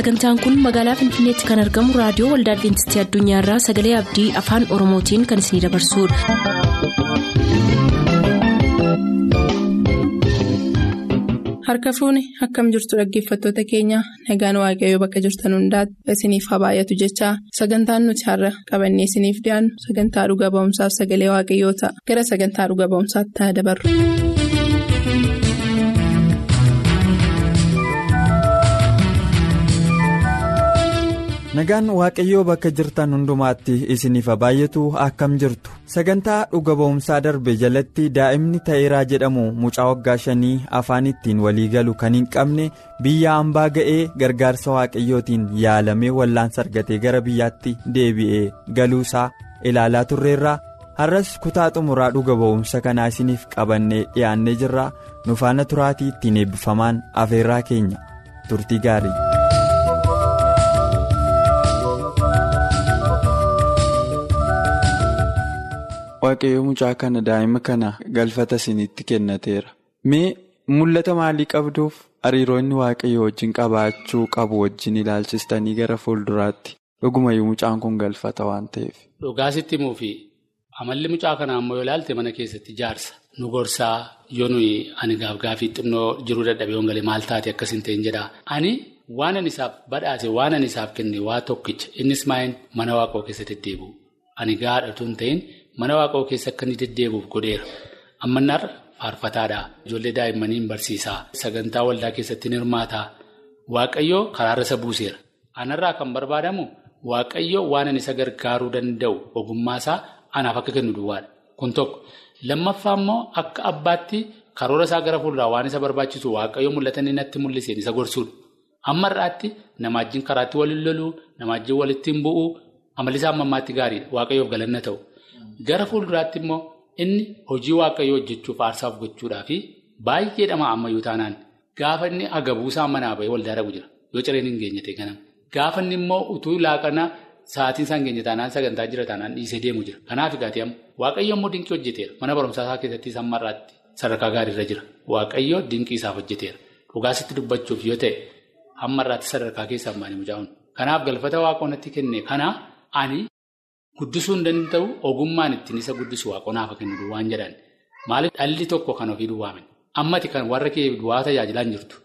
sagantaan kun magaalaa finfinneetti kan argamu raadiyoo waldaa adventistii addunyaarraa sagalee abdii afaan oromootiin kan isinidabarsudha. harka fuuni akkam jirtu dhaggeeffattoota keenya nagaan waaqayyoo bakka jirtan hundaati isiniif haa baay'atu jechaa sagantaan nuti har'a qabannee isiniif dhiyaannu sagantaa dhuga ba'umsaaf sagalee waaqayyoo ta'a gara sagantaa dhuga ba'umsaatti haa dabarru. Nagaan waaqayyoo bakka jirtan hundumaatti isiniif haa baay'atu akkam jirtu? Sagantaa dhuga ba'umsaa darbe jalatti daa'imni ta'eeraa jedhamu mucaa waggaa shanii afaan ittiin walii galu kan hin qabne biyya hambaa ga'ee gargaarsa waaqayyootiin yaalamee wallaansa argatee gara biyyaatti deebi'ee galuusaa ilaalaa turreerraa har'as kutaa xumuraa dhuga ba'umsa kanaa isiniif qabannee dhiyaannee jirra. Nu faana turaatii ittiin eebbifamaan afeerraa keenya. Turtii gaarii. Waaqayyo mucaa kana daa'ima kana galfata isinitti kennateera mee mul'ata maalii qabduuf hariiroo inni waaqayyo wajjin qabaachuu qabu wajjin ilaalchistanii gara fuulduraatti dhugumayyuu mucaan kun galfata waan ta'eef. Dhugaasitti muufi amalli mucaa kanaa ammoo yoo ilaalte mana keessatti jaarsa nu gorsaa yoo nuyi ani gaafgaafii xinnoo jiruu dadhabee hongalee maal taate akkasin ta'in jedhaa ani waan ani isaaf badhaase waan ani isaaf kenne waa tokkicha innis maayin mana waaqoo keessatti deddeebi'u ani gaadhatu hin ta'in. Mana waaqoo keessa akka inni deddeebi'uuf godheera. Ammannaarra faarfataadha. Ijoollee daa'immanii barsiisaa. Sagantaa waldaa keessatti ni hirmaataa. Waaqayyoo karaarra isa buuseera. Anarraa kan barbaadamu Waaqayyoo waan ani isa gargaaruu danda'u ogummaasaa anaaf akka kennu duwwaadha. Kun tokko. Lammaffaa immoo akka abbaatti karoora isaa gara fuulduraa waan isa barbaachisu Waaqayyoo mul'atanii natti mul'iseen isa gorsuudha. Ammarraatti nama wajjin karaatti waliin loluu, nama wajjin walitti hin bu'uu, amallisaa ammammaatti gaariidha. Waaqayyoof galanna ta'u. Gara fuulduraatti immoo inni hojii waaqayyoo hojjechuuf aarsaaf gochuudhaa fi baay'ee dhamaa ammayyuu taanaan gaafa inni agabuusaa manaa bahee waldaa dhagu jira. Yoo cireen hin geenye ta'e ganama. Gaafa inni immoo utuu laaqana sa'aatiin isaan geenye taanaan sagantaa jira taanaan dhiisee deemu jira. Kanaaf egaatee waaqayyo immoo dinqii hojjeteera. Mana barumsaa isaa keessatti isaan marraatti sadarkaa gaariirra jira. Waaqayyo dinqii isaaf hojjeteera. Dhugaasitti dubbachuuf yoo ta'e hammarraatti sadarkaa keessaa maanii mucaa'uun. Kanaaf galfata waaqoonatti kenne kana ani. Guddisuu hin danda'u ogummaan ittiin isa guddisu waaqonaaf kennu duwwaan jedhan. Maaliif? Dhalli tokko kan ofii duwwaamin ammati kan warra kee duwwaa tajaajilaa hin jirtu.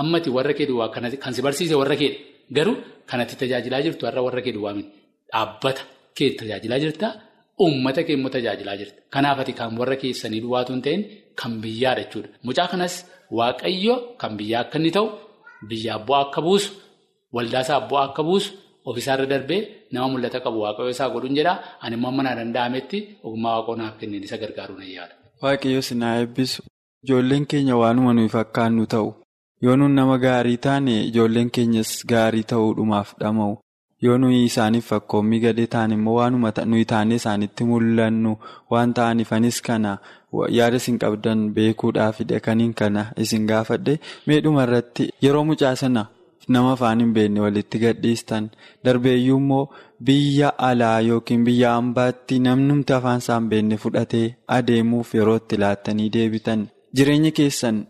Ammati warra kee duwwaa kan si barsiise warra keedha. Garuu kanatti tajaajilaa jirtu har'a warra kee duwwaamin dhaabbata kee tajaajilaa jirta uummata kee immoo tajaajilaa jirta. Kanaaf ati kan warra keessanii duwwaatu hin ta'in kan biyyaadha jechuudha. Mucaa kanas waaqayyo kan biyyaa akka inni ta'u biyyaa bu'aa akka buusu waldaasaa bu'aa akka buusu. Ofiisaarra darbee nama mul'ata qabu waaqayyo isaa godhuun jedhaa ani immoo mana danda'ametti ogummaa waaqonaaf kenneen isa gargaaruu nan yaada. Waaqayyo sinaa eebbisu ijoolleen keenya waanuma nuyi fakkaannu ta'u yoo nuyi nama gaarii taane ijoolleen keenyas gaarii ta'uudhumaaf dhama'u yoo nuyi isaaniif fakkoommii gadee taane immoo waanuma nuyi taanee isaanitti mul'annu waan ta'aniif anis kana yaada isin qabdan beekuudhaafidha kaniin kana isin gaafadhe meedhuma irratti yeroo mucaa sana. Nama afaan hin beekne walitti gadhiistan. Darbeeyyuu immoo biyya alaa yookiin biyya hambaatti namnumti afaan isaa hin beekne fudhatee adeemuuf yeroo itti laattanii deebitan. Jireenya keessan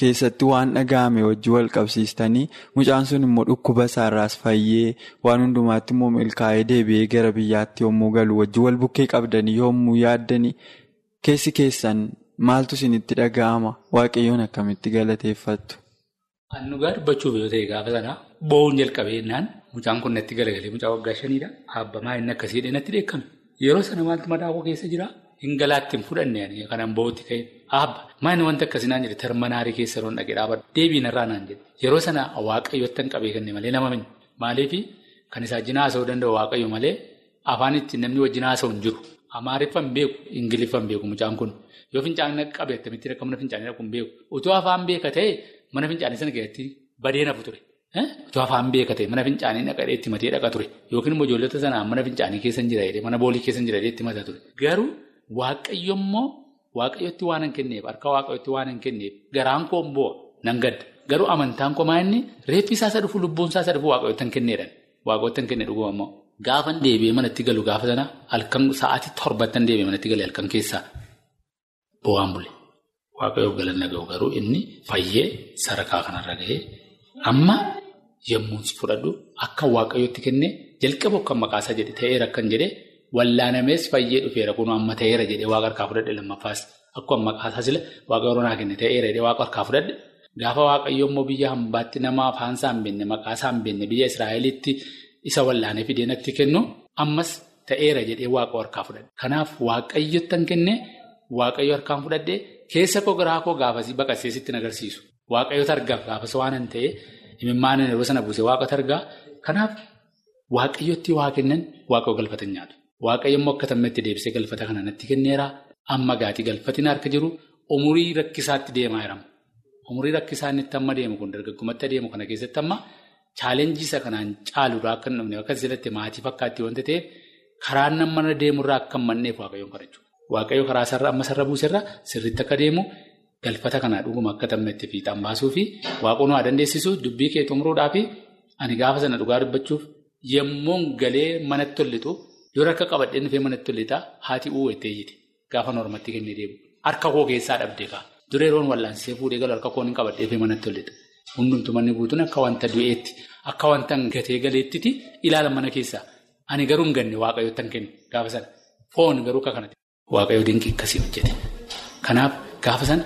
keessatti waan dhaga'ame wajji wal qabsiistanii mucaan sun immoo dhukkuba isaarraas fayyee waan hundumaatti immoo milkaa'ee deebi'ee gara biyyaatti yommuu galu wajji wal bukkee qabdanii yommuu yaaddanii keessi keessan maaltu isinitti dhaga'ama? Waaqayyoon akkamitti galateeffattu. Annugaa dubbachuuf yoo ta'e gaafa sanaa bo'uun jalqabee jennaan mucaan kun natti galagalee mucaa waggaa shaniidha. Abbamaa inni akkasii natti dheekkame. Yeroo sana maaltu mataa koo keessa jira? Hingalaatti hin fudhanne kanaan bo'ootti ka'e. Abba maani wanta akkasii naan jedhe termanaarii keessa yeroo dhaqee dhaabadhu deebiin irraa naan jedhe. Yeroo sana waaqayyoottan qabee kenne malee nama minne. Maaliif kan isaa wajjin haasa'uu danda'u waaqayyo malee afaan ittiin namni wajjin haasa'u hin jiru. Amaariffan beeku, Ingiliffan beeku mucaan kun. Yoo fincaanii qabe akkamitti akka mana fincaanii dhaqu hin beeku. Utuu afaan beeka ta'e mana fincaanii sana keessatti badee nafu ture. Utuu afaan beeka ta'e mana fincaanii dhaqadhee itti matee dhaqa ture. Yookiin immoo ijoollota sanaan mana fincaanii keessa hin jira mana boolii keessa hin jira itti mataa ture. Garuu waaqayyo immoo waaqayyotti waan hin kenneef harka waaqayyotti waan hin kenneef garaan koo immoo nan gadda. Garuu amantaan koo maa inni reeffi isaa isa dhufu lubbuun isaa isa dhufu waaqayyotti hin kenneedhaan. Waaqayyotti hin kenne dhuguma immoo. Gaafa deebi'ee manatti galu gaafa sana halkan sa'aatii torbattan deebi'ee manatti galee halkan keessaa bo'aan bule. Waaqayyoof galanna ga'u garuu inni fayyee sadarkaa kanarra gahee amma yommuu fudhadhu akka waaqayyootti kennee jalqaba kan maqaasaa jedhe ta'eera kan jedhe wallaanamees fayyee dhufeera. Kun amma ta'eera jedhee waaqa harkaa fudhadhe lammaffaas. Akkuma maqaasaa sila waaqayyoo naa kenne ta'eera jedhee waaqa harkaa fudhadhe. Gaafa waaqayyoo immoo biyya hambaatti nama afaansaa hin beekne maqaasaa hin beekne biyya Israa'elitti isa wallaanee fidee natti kennu ammas ta'eera jedhee waaqa harkaa fudhadhe. Kanaaf waaqayyottan kennee waaqayyo harkaan fudhadhee keessa koo garaa koo gaafasii baqaseesitti agarsiisu. Waaqayyoota argaaf gaafasa waan hin ta'e imimmaan yeroo sana buusee waaqota argaa. Kanaaf waaqayyotti waa kennan waaqayoo galfatan nyaatu. Waaqayyo immoo akka tammeetti deebisee galfata kana natti kenneera. Amma gaatii galfatiin harka jiru umurii rakkisaatti deemaa jirama. Umurii rakkisaa inni amma deemu kun dargaggumatti adeemu kana keessatti amma chaalenjii isa kanaan caaluudhaa akka hin dhufne akka asirratti maatii fakkaatti wanta ta'eef karaan nama deemurraa akka hin manneef waaqayyoon kadhachuu. Waaqayyo karaa sarara amma sarara buuserra sirriitti akka deemu galfata kanaa dhuguma akka tammeetti fiixaan baasuu fi waaqoon waa dandeessisu dubbii kee xumuruudhaa fi ani gaafa sana dhugaa dubbachuuf yemmuun galee manatti tollitu yoo harka qabadhee dhufee manatti tollitaa haati uwwittee jiti gaafa normatti kennee deemu. Harka koo keessaa dhabdee kaa. Dureeroon wallaansee fuudhee galu harka koon hin qabadhee fi manatti tollita. Hundumtu manni guutuun akka wanta du'eetti akka wanta gatee galeettiti ilaala mana keessaa. Ani garuu hin ganne waaqayyoottan kennu gaafa sana. Foon garuu akka kanatti. Waaqayyoo dinqii akkasii hojjete. Kanaaf gaafa sana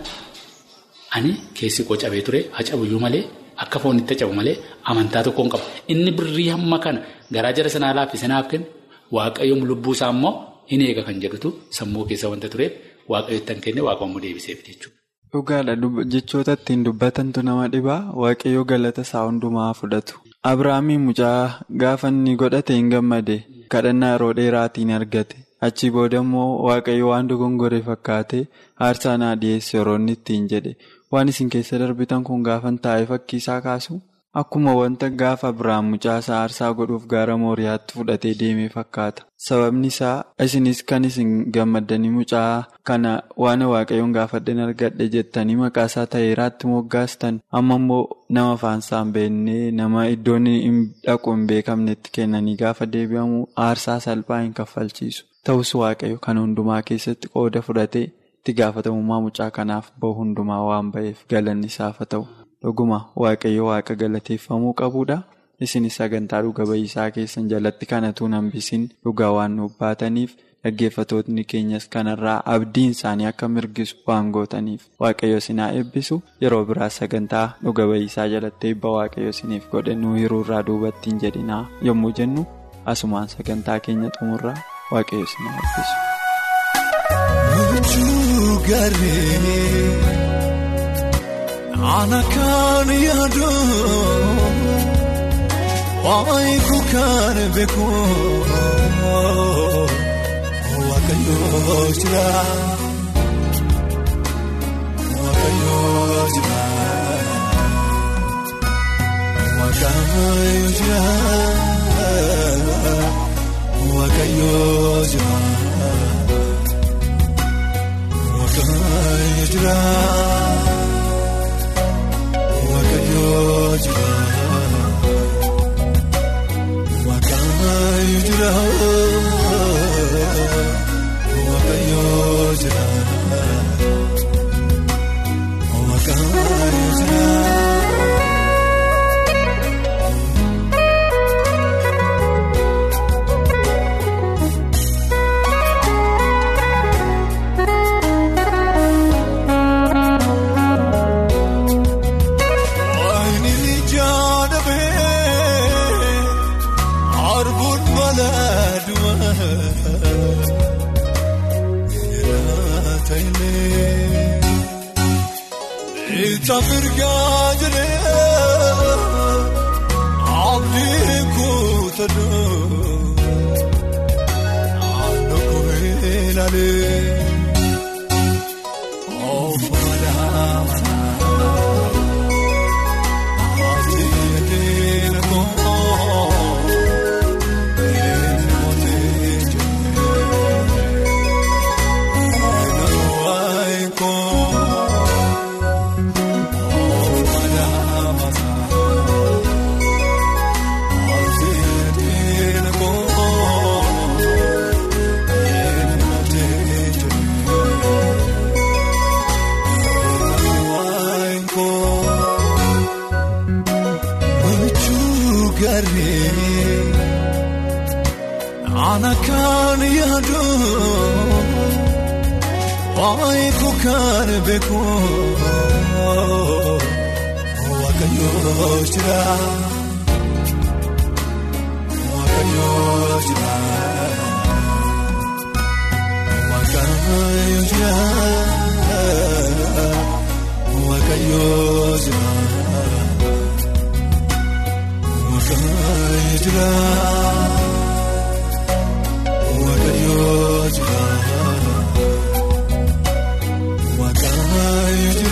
ani keessi koo cabee ture hacabuyyuu malee akka foonitti hacabu malee amantaa tokkoon qaba. Inni birrii hamma kana garaa jara sanaa laaffise naaf kennu waaqayyoon lubbuu isaa immoo hin eega kan jedhutu sammuu keessa wanta tureef waaqayyoottan kenne waaqoommoo deebiseef jechuudha. Dhugaadha jechoota ittiin dubbatantu nama dhibaa waaqayyoo galata isaa hundumaa fudhatu. Abiraamiin mucaa gaafa inni godhate hin gammade kadhannaa yeroo dheeraatiin argate achi booda immoo waaqayyo waan dogongore fakkaate aarsaa naa dhiyeesse yeroo inni ittiin jedhe waan isin keessa darbitan kun gaafan taa'ee fakkii isaa kaasu akkuma wanta gaafa Abiraam mucaa isaa aarsaa godhuuf gaara mooriyaatti fudhatee deemee fakkaata. Sababni isaa isinis kan isin gammaddanii mucaa kana waan waaqayyoon gaafadheen argadhe jettanii maqaa isaa ta'eeraatti moggaastan amma immoo nama afaansaa hin beekne nama iddoon dhaqu hin beekamnetti kennanii gaafa deebi'amu aarsaa salphaa hin kaffalchiisu. Ta'us waaqayyo kan hundumaa keessatti qooda fudhatee itti gaafatamummaa mucaa kanaaf bahu hundumaa waan ba'eef galanni isaaf haa ta'u. Dhuguma waaqayyo waaqa galateeffamuu qabudha. Isinis sagantaa dhuga ba'iisaa keessan jalatti kanatu hambisiin dhugaa waan nuuf baataniif dhaggeeffatootni keenyas kanarraa abdiin isaanii akka mirgisu waan gootaniif waaqayyo sinaa eebbisu yeroo biraas sagantaa dhuga ba'iisaa jalatti eebba waaqayyo siniif godhe nu hiruurraa duubattiin jedhinaa yommuu jennu asumaan sagantaa keenya xumurraa waaqayyo sinaa eebbisu. Waayiku kan beeku waaqayyoo jira waaqayyoo jira waaqayyoo jira waaqayyoo jira waaqayyoo jira waaqayyoo jira. Waaqayyo jira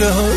Waaqayyoo jira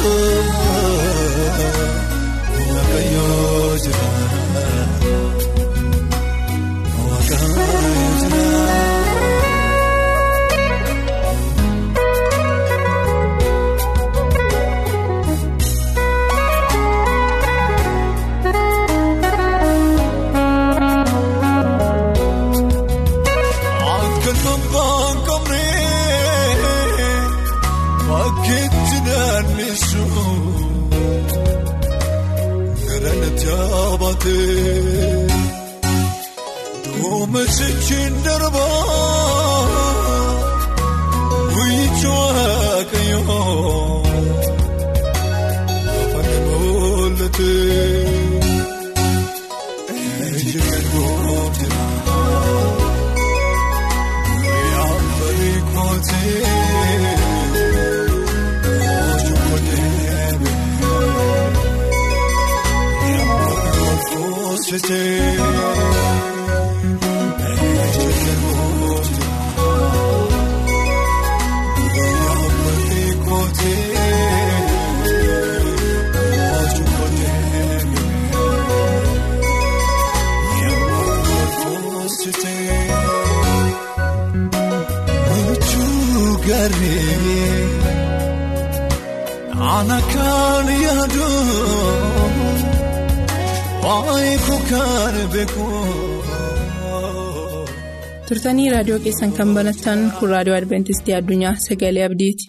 turtanii raadiyoo keessan kan banattan kun raadiyoo adventistii addunyaa sagalee abdiiti.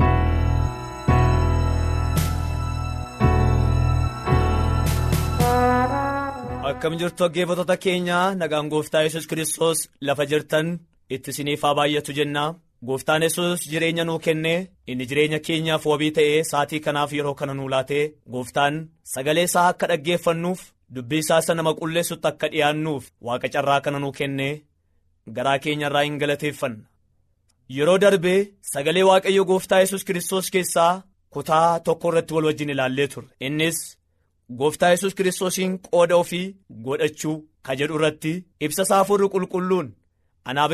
Akkam jirtu dhaggeeffattoota keenya nagaan gooftaa yesus kiristoos lafa jirtan itti isiniif haa baay'atu jenna gooftaan yesus jireenya nuu kenne inni jireenya keenyaaf wabii ta'ee saatii kanaaf yeroo kana nuu laatee gooftaan sagalee isaa akka dhaggeeffannuuf dubbii isaa isa nama qulleessutti akka dhi'aannuuf waaqa carraa kana nuu kenne garaa keenya irraa hin galateeffanna. Yeroo darbee sagalee waaqayyo gooftaa yesus kiristoos keessaa kutaa tokko irratti wal wajjin ilaallee turre innis. Gooftaa yesus kiristoosiin qooda ofii godhachuu ka jedhu irratti ibsa isaa qulqulluun anaaf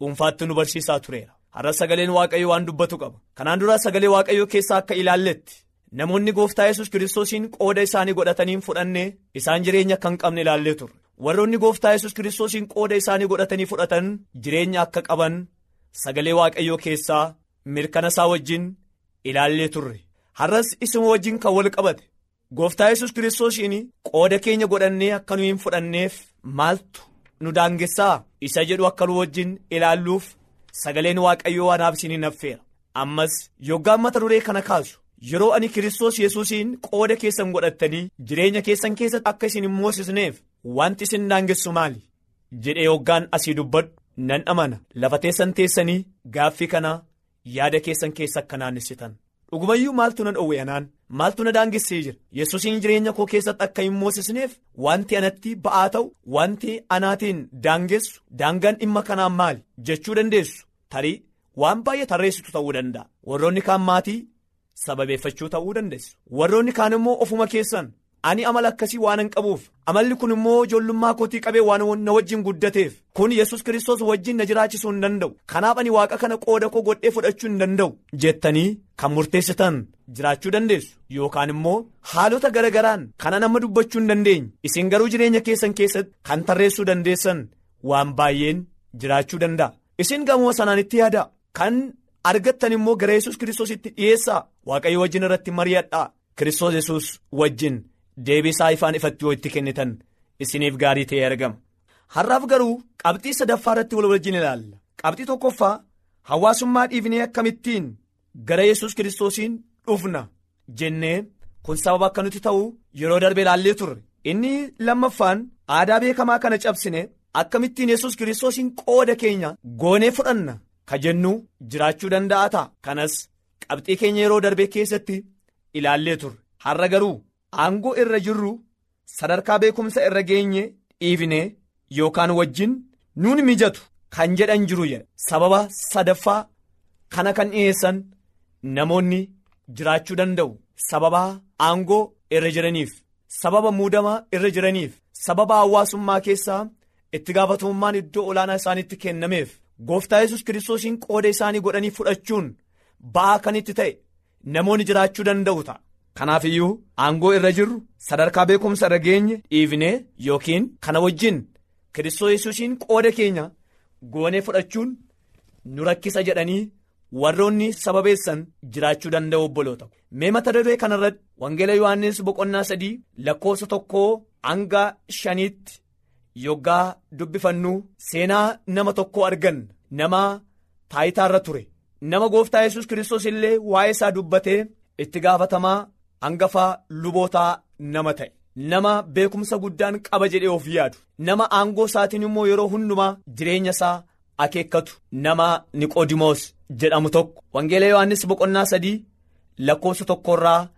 dhuunfaatti nu barsiisaa tureera. Har'a sagaleen waaqayyo waan dubbatu qaba. Kanaan dura sagalee waaqayyoo keessaa akka ilaalletti namoonni gooftaa yesus kiristoosiin qooda isaanii godhatanii fudhannee isaan jireenya akka qabne ilaallee turre. Warroonni gooftaa yesus kiristoosiin qooda isaanii godhatanii fudhatan jireenya akka qaban sagalee waaqayyoo keessaa mirkana isaa wajjin ilaallee turre. Har'as isuma wajjin kan wal qabate. Gooftaa yesus kiristoosiin qooda keenya godhannee akka nu hin fudhanneef maaltu nu daangessaa isa jedhu akka nu wajjin ilaalluuf sagaleen waaqayyoo anaaf isin affeera ammas yoggaan mata duree kana kaasu yeroo ani kiristoos yesuusiin qooda keessan godhattanii jireenya keessan keessatti akka isin hin moosisneef wanti isin daangessu maali? Jedhee yoggaan asii dubbadhu nan amana. Lafa teessan teessanii gaaffii kana yaada keessan keessa akka naannessitan. dhugumayyuu maaltu na dhowwe anaan? Maaltu na daangessee jira? Yesuusiin jireenya koo keessatti akka hin moosisneef wanti anatti ba'aa ta'u wanti anaatiin daangessu daangaan dhimma kanaan maali? Jechuu dandeessu. Tarii waan baay'ee tarreessitu ta'uu danda'a. Warroonni kaan maatii sababeeffachuu ta'uu dandeessu. Warroonni kaan immoo ofuma keessan ani amala akkasii waan hin qabuuf. Amalli kun immoo ijoollummaa kootii qabee waan na wajjin guddateef. Kun yesus kiristoos wajjin na jiraachisuu hin danda'u. Kanaaf ani waaqa kana qooda koo godhee fudhachuu hin danda'u jettanii kan murteessitan jiraachuu dandeessu. Yookaan immoo haalota garagaraan kana nama dubbachuu hin dandeenye. Isin garuu jireenya keessan keessatti kan tarreessuu dandeessan waan baay'een jiraachuu danda'a. Isin gamoo sanaan itti yaada kan argattan immoo gara yesus kiristoositti dhiyeessaa. Waaqayyo wajjin irratti mari'adhaa. Kiristoos yesus wajjin. Deebisaa ifaan ifatti yoo itti kennitan isiniif gaarii ta'ee argama har'aaf garuu qabxii sadaffaa irratti wal wajjin ilaalla. Qabxii tokkoffaa hawaasummaa dhiifnee akkamittiin gara yesus kiristoosiin dhufna jennee kun sababa akka nuti ta'u yeroo darbe ilaallee turre. Inni lammaffaan aadaa beekamaa kana cabsine akkamittiin yesus kiristoosiin qooda keenya goonee fudhanna ka jennu jiraachuu danda'a ta'a. Kanas qabxii keenya yeroo darbe keessatti ilaallee turre. Har'a garuu aangoo irra jirru sadarkaa beekumsa irra geenye dhiifne yookaan wajjin nuun mijatu kan jedhan jiru jedha sababa sadaffaa kana kan dhiyeessan namoonni jiraachuu danda'u sababa aangoo irra jiraniif sababa muudamaa irra jiraniif sababa hawaasummaa keessaa itti gaafatamummaan iddoo olaanaa isaanitti kennameef gooftaa yesus kiristoosiin qooda isaanii godhanii fudhachuun ba'aa kan itti ta'e namoonni jiraachuu danda'u ta'a. Kanaaf iyyuu aangoo irra jirru sadarkaa beekumsa irra geenye dhiifnee yookiin kana wajjin kiristoos yesuusiin qooda keenya goonee fudhachuun nu rakkisa jedhanii warroonni sababeessan jiraachuu danda'u obboloota. Mee mata duree kanarratti wangeela yohaannis boqonnaa sadii lakkoofsa tokkoo hanga shaniitti yoggaa dubbifannu seenaa nama tokkoo argan nama taayitaarra ture. Nama gooftaa yesus kiristoos illee waa'ee isaa dubbatee itti gaafatamaa hangafaa lubootaa nama ta'e. Nama beekumsa guddaan qaba jedhee of yaadu. Nama aangoo isaatiin immoo yeroo hundumaa jireenya isaa akeekkatu. Nama niqoodimoos jedhamu tokko. Wangeela yohannis boqonnaa sadii lakkoofsa tokkorraa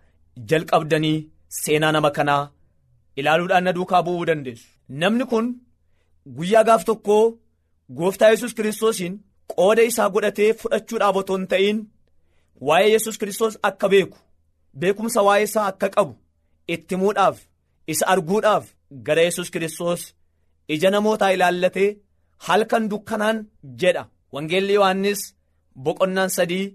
jalqabdanii seenaa nama kanaa ilaaluudhaan na duukaa bu'uu dandeessu. Namni kun guyyaa gaaf tokkoo gooftaa yesus kiristoosiin qooda isaa godhatee fudhachuudhaaf otoo hin ta'in waa'ee yesus kiristoos akka beeku beekumsa waa'ee isaa akka qabu itti himuudhaaf isa arguudhaaf gara yesus kiristoos ija namootaa ilaallatee halkan dukkanaan jedha. Wangeelli yohannis boqonnaan sadii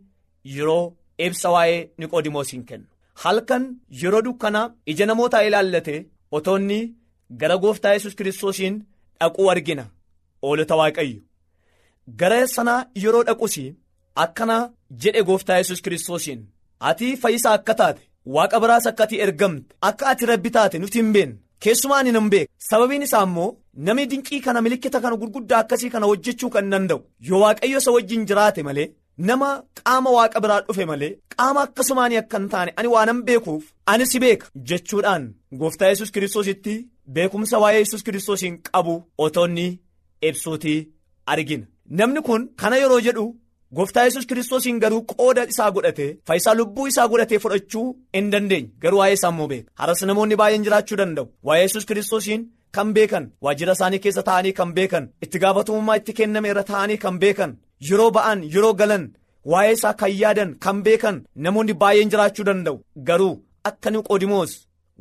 yeroo ibsa waa'ee niqoodimoosiin kennu. Halkan yeroo dukkanaa ija namootaa ilaallatee otoonni gara gooftaa yesus kiristoosiin dhaquu argina. Oolota waaqayyo. Gara sanaa yeroo dhaqus akkana jedhe gooftaa yesus kiristoosiin ati fayyisaa akka taate waaqa biraas akka ati ergamte akka ati rabbi taate nuti hin beekne. Keessumaa ani nan beeka sababiin isaa immoo namni dinqii kana milikkita kana gurguddaa akkasii kana hojjechuu kan danda'u. Yoo waaqayyo isa wajjin jiraate malee nama qaama waaqa biraa dhufe malee qaama akkasumaanii akka hin taane ani waanan beekuuf ani si beeka. Jechuudhaan gooftaa yesus kiristoositti beekumsa waa'ee yesus kiristoosiin qabu otoonni ibsuutii argina. Namni kun kana yeroo jedhu. Gooftaa yesus kiristoosiin garuu qooda isaa godhatee fayyisaa lubbuu isaa godhatee fudhachuu hin dandeenye. Garuu waa'ee isaa immoo beeka. Haras namoonni baay'een jiraachuu danda'u. Waa'ee yesus kiristoosiin kan beekan waajjira isaanii keessa taa'anii kan beekan itti gaafatamummaa itti kenname irra taa'anii kan beekan yeroo ba'an yeroo galan waa'ee isaa kan yaadan kan beekan namoonni baay'een jiraachuu danda'u. Garuu akka niqoodimoos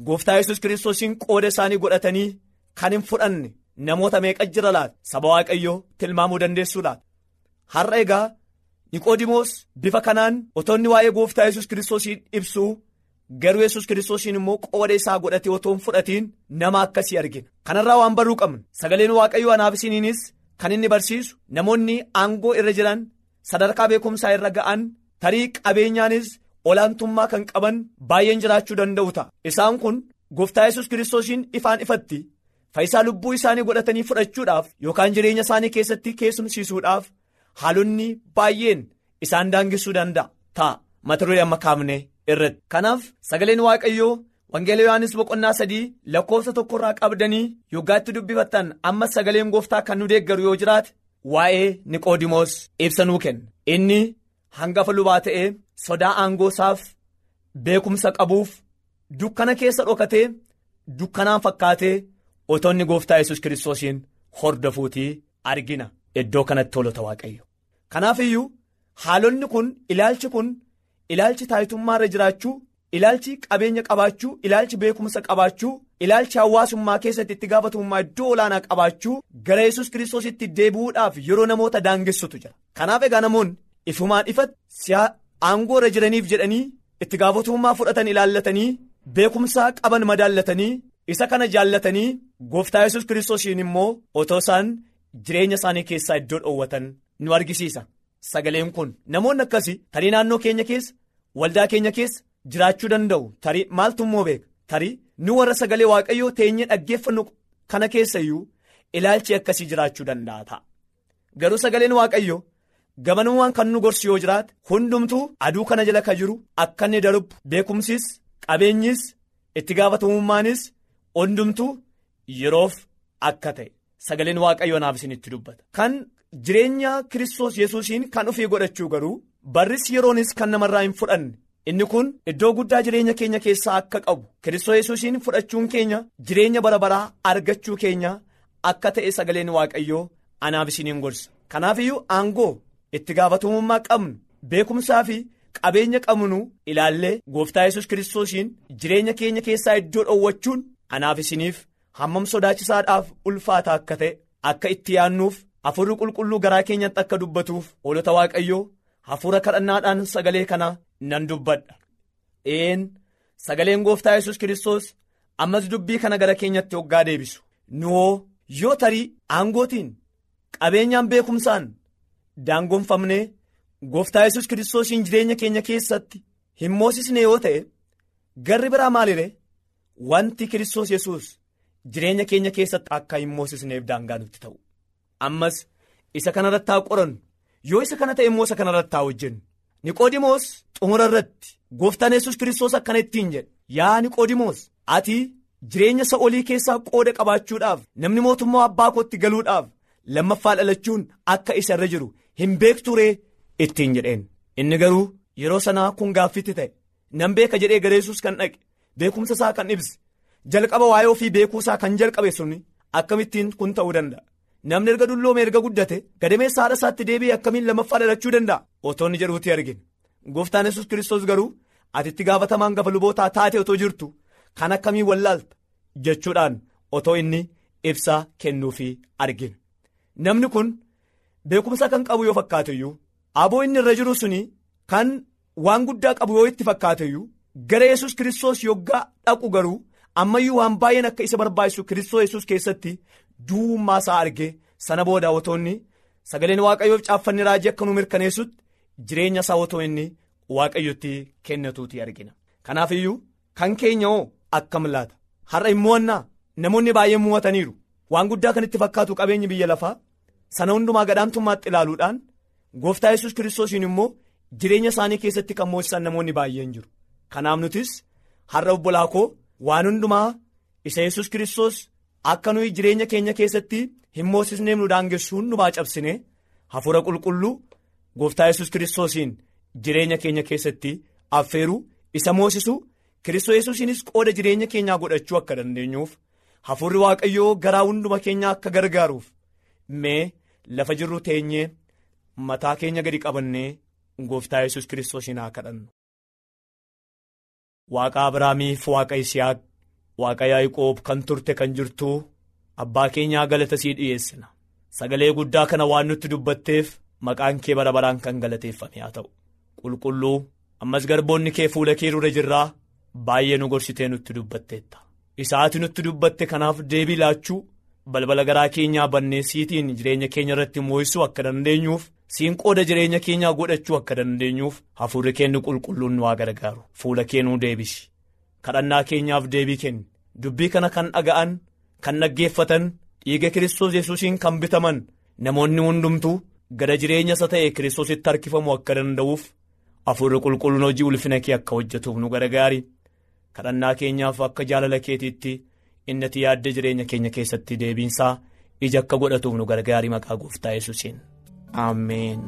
gooftaa yesus kiristoosiin qooda isaanii godhatanii kan hin fudhanne namoota meeqa jira laata? Saba waaqayyoo tilmaamuu dandeessuu laata? Har'a egaa. Niqoodimoos bifa kanaan otoonni waa'ee gooftaa yesus kiristoosiin ibsuu garuu yesus kiristoosiin immoo qooda isaa godhatee otoo hin fudhatiin nama akkasii argina kanarraa waan baruu qabna sagaleen waaqayyoo anaaf isiniinis kan inni barsiisu namoonni aangoo irra jiran sadarkaa beekumsaa irra ga'an tarii qabeenyaanis olaantummaa kan qaban baay'een jiraachuu danda'u ta'a isaan kun gooftaa yesus kiristoosiin ifaan ifatti fayyisaa lubbuu isaanii godhatanii fudhachuudhaaf yookaan jireenya isaanii keessatti keessumsiisuudhaaf. Haalonni baay'een isaan daangessuu danda'a. Ta'a mata duree amma kaafne irratti. Kanaaf sagaleen waaqayyoo wangeela yohaannis boqonnaa sadii lakkoofsa tokkorraa qabdanii yoggaatti dubbifattan amma sagaleen gooftaa kan nu deeggaru yoo jiraate waa'ee niqoodimoos ibsa nuu kenna. Inni hangafa lubaa ta'ee sodaa aangoo isaaf beekumsa qabuuf dukkana keessa dhokatee dukkanaan fakkaatee otoonni gooftaa yesus kiristoosiin hordofuutii argina. Iddoo kanatti tolota waaqayyo kanaaf iyyuu haalonni kun ilaalchi kun ilaalchi taayitummaa irra jiraachuu ilaalchi qabeenya qabaachuu ilaalchi beekumsa qabaachuu ilaalchi hawaasummaa keessatti itti gaafatamummaa iddoo olaanaa qabaachuu gara yesus kiristoositti deebi'uudhaaf yeroo namoota daangessutu jira kanaaf egaa namoonni ifumaan ifatti aangoo irra jiraniif jedhanii itti gaafatamummaa fudhatan ilaallatanii beekumsa qaban madaallatanii isa kana jaallatanii gooftaa yesus kiristoosiin immoo otoo isaan. Jireenya isaanii keessaa iddoo dhoowwatan nu argisiisa. Sagaleen kun namoonni akkasii tarii naannoo keenya keessa waldaa keenya keessa jiraachuu danda'u. Tarii maaltu immoo beeka? Tarii nu warra sagalee waaqayyoo teenyee dhaggeeffannu kana keessa iyyuu ilaalchi akkasii jiraachuu danda'a ta'a. Garuu sagaleen waaqayyoo gamanummaan kan nu gorsu yoo jiraate hundumtuu aduu kana jala ka jiru akka inni darbu beekumsis qabeenyis itti gaafatamummaanis hundumtuu yeroof akka ta'e sagaleen waaqayyoo naaf isinitti dubbata. Kan jireenya kiristoos yesuusiin kan ofii godhachuu garuu barris yeroonis kan namarraa hin fudhanne inni kun iddoo guddaa jireenya keenya keessaa akka qabu kiristoos yesuusiin fudhachuun keenya jireenya bara baraa argachuu keenya akka ta'e sagaleen waaqayyoo anaaf isiniin gorsa. Kanaafiyyuu aangoo itti gaafatamummaa qabnu beekumsaa fi qabeenya qabnu ilaallee gooftaa yesus kiristoosiin jireenya keenya keessaa iddoo dhoowwachuun anaaf isiniif hammam sodaachisaadhaaf ulfaata akka ta'e akka itti yaannuuf hafuurri qulqulluu garaa keenyatti akka dubbatuuf hoolota waaqayyoo hafuura kadhannaadhaan sagalee kana nan dubbadha. Een sagaleen gooftaa yesus kiristoos ammas dubbii kana gara keenyatti hoggaa deebisu nuhoo yoo tarii aangootiin qabeenyaan beekumsaan daangonfamnee gooftaa yesus kiristoosiin jireenya keenya keessatti hin moosisne yoo ta'e garri biraa maalire wanti kiristoos yesus jireenya keenya keessatti akka hin moosisneef daangaa nutti ta'u. Ammas isa kanarratti haa qorannu yoo isa kana ta'e immoo isa kanarratti haa hojjennu. Niqoodimoos xumura irratti gooftaan yesus kiristoos akkana ittiin jedhe yaa niqoodimoos ati jireenya isa olii keessaa qooda qabaachuudhaaf namni mootummaa abbaa kootti galuudhaaf lammaffaa dhalachuun akka isa irra jiru hin beekturee ittiin jedheen. Inni garuu yeroo sanaa kun gaaffitti ta'e nan beeka jedhee gara yesus kan dhaqe. Beekumsa isaa kan ibse jalqaba waa'ee ofii beekuu isaa kan jalqabe suni akkamittiin kun ta'uu danda'a. Namni erga dulloome erga guddate gadameessa haadha isaatti deebi'ee akkamiin lammaffaa dhalachuu danda'a? Otoonni jedhuuti argine gooftaan yesus kiristoos garuu ati itti gaafatamaan gafa lubootaa taate otoo jirtu kan akkamiin wallaalta? jechuudhaan otoo inni ibsaa kennuufii argine namni kun beekumsa kan qabu yoo fakkaateyyuu aboo inni irra jiru suni kan waan guddaa qabu yoo itti fakkaateyyuu gara yesus kiristoos yoggaa dhaqu garuu ammayyuu waan baay'een akka isa barbaachisu kiristoos yesus keessatti duwwummaa isaa argee sana booda otoonni sagaleen waaqayyoof caaffanni raajii akka nu mirkaneessutti jireenya isaa otoo inni waaqayyotti kennatuuti argina. Kanaafiyyuu kan keenya hoo akkam laata har'a hin mo'annaa. Namoonni baay'een mo'ataniiru waan guddaa kan itti fakkaatu qabeenyi biyya lafaa sana hundumaa gadaantummaatti ilaaluudhaan gooftaa yesus kiristoosiin immoo jireenya isaanii keessatti kan moosisan namoonni baay'een jiru. Kanaaf nutis har'a obbolaa koo waan hundumaa isa yesus kiristoos akka nuyi jireenya keenya keessatti hin moosisneef nu daangessu hundumaa cabsine hafuura qulqulluu gooftaa yesus kiristoosiin jireenya keenya keessatti affeeruu isa moosisu kiristoos yesuusiinis qooda jireenya keenyaa godhachuu akka dandeenyuuf hafuurri waaqayyoo garaa hunduma keenyaa akka gargaaruuf mee lafa jirru teenyee mataa keenya gadi qabannee gooftaa yesus kiristoosiin haa kadhannu. Waaqa Abiraamiif Waaqa Isiyaaq Waaqa Yaa'iqoob kan turte kan jirtu abbaa keenyaa galata sii dhiyeessina. Sagalee guddaa kana waan nutti dubbatteef maqaan kee bara baraan kan galateeffame haa ta'u. Qulqulluu ammas garboonni kee fuula kee dura jirraa baay'ee nu gorsitee nutti dubbatteetta. Isaati nutti dubbatte kanaaf deebii laachuu balbala garaa keenyaa bannee siitiin jireenya keenya irratti moo'isuu akka dandeenyuuf siin qooda jireenya keenyaa godhachuu akka dandeenyuuf hafuurri keenni qulqulluun haa gargaaru. Fuula kee nuu deebisi. Kadhannaa keenyaaf deebii kenni. Dubbii kana kan dhaga'an kan dhaggeeffatan dhiiga kiristoos yesuusiin kan bitaman namoonni hundumtuu gara jireenya isa ta'e kiristoositti harkifamuu akka danda'uuf hafuurri qulqulluun hojii ulfina kee akka hojjetuuf nu gargaari. Kadhannaa keenyaaf akka jaalala keetiitti inni ati yaadde jireenya keenya keessatti deebiinsaa ija akka godhatuuf nu gargaari maqaa gooftaa yesuusiin ameen.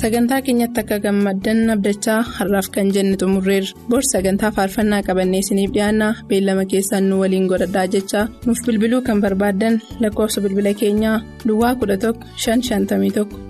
sagantaa keenyatti akka gammaddan abdachaa har'aaf kan jenne xumurreerra bor sagantaa faarfannaa qabannee isiniif dhiyaanna beellama keessaan nu waliin godhadhaa jechaa nuuf bilbiluu kan barbaaddan lakkoofsa bilbila keenyaa duwwaa 11 551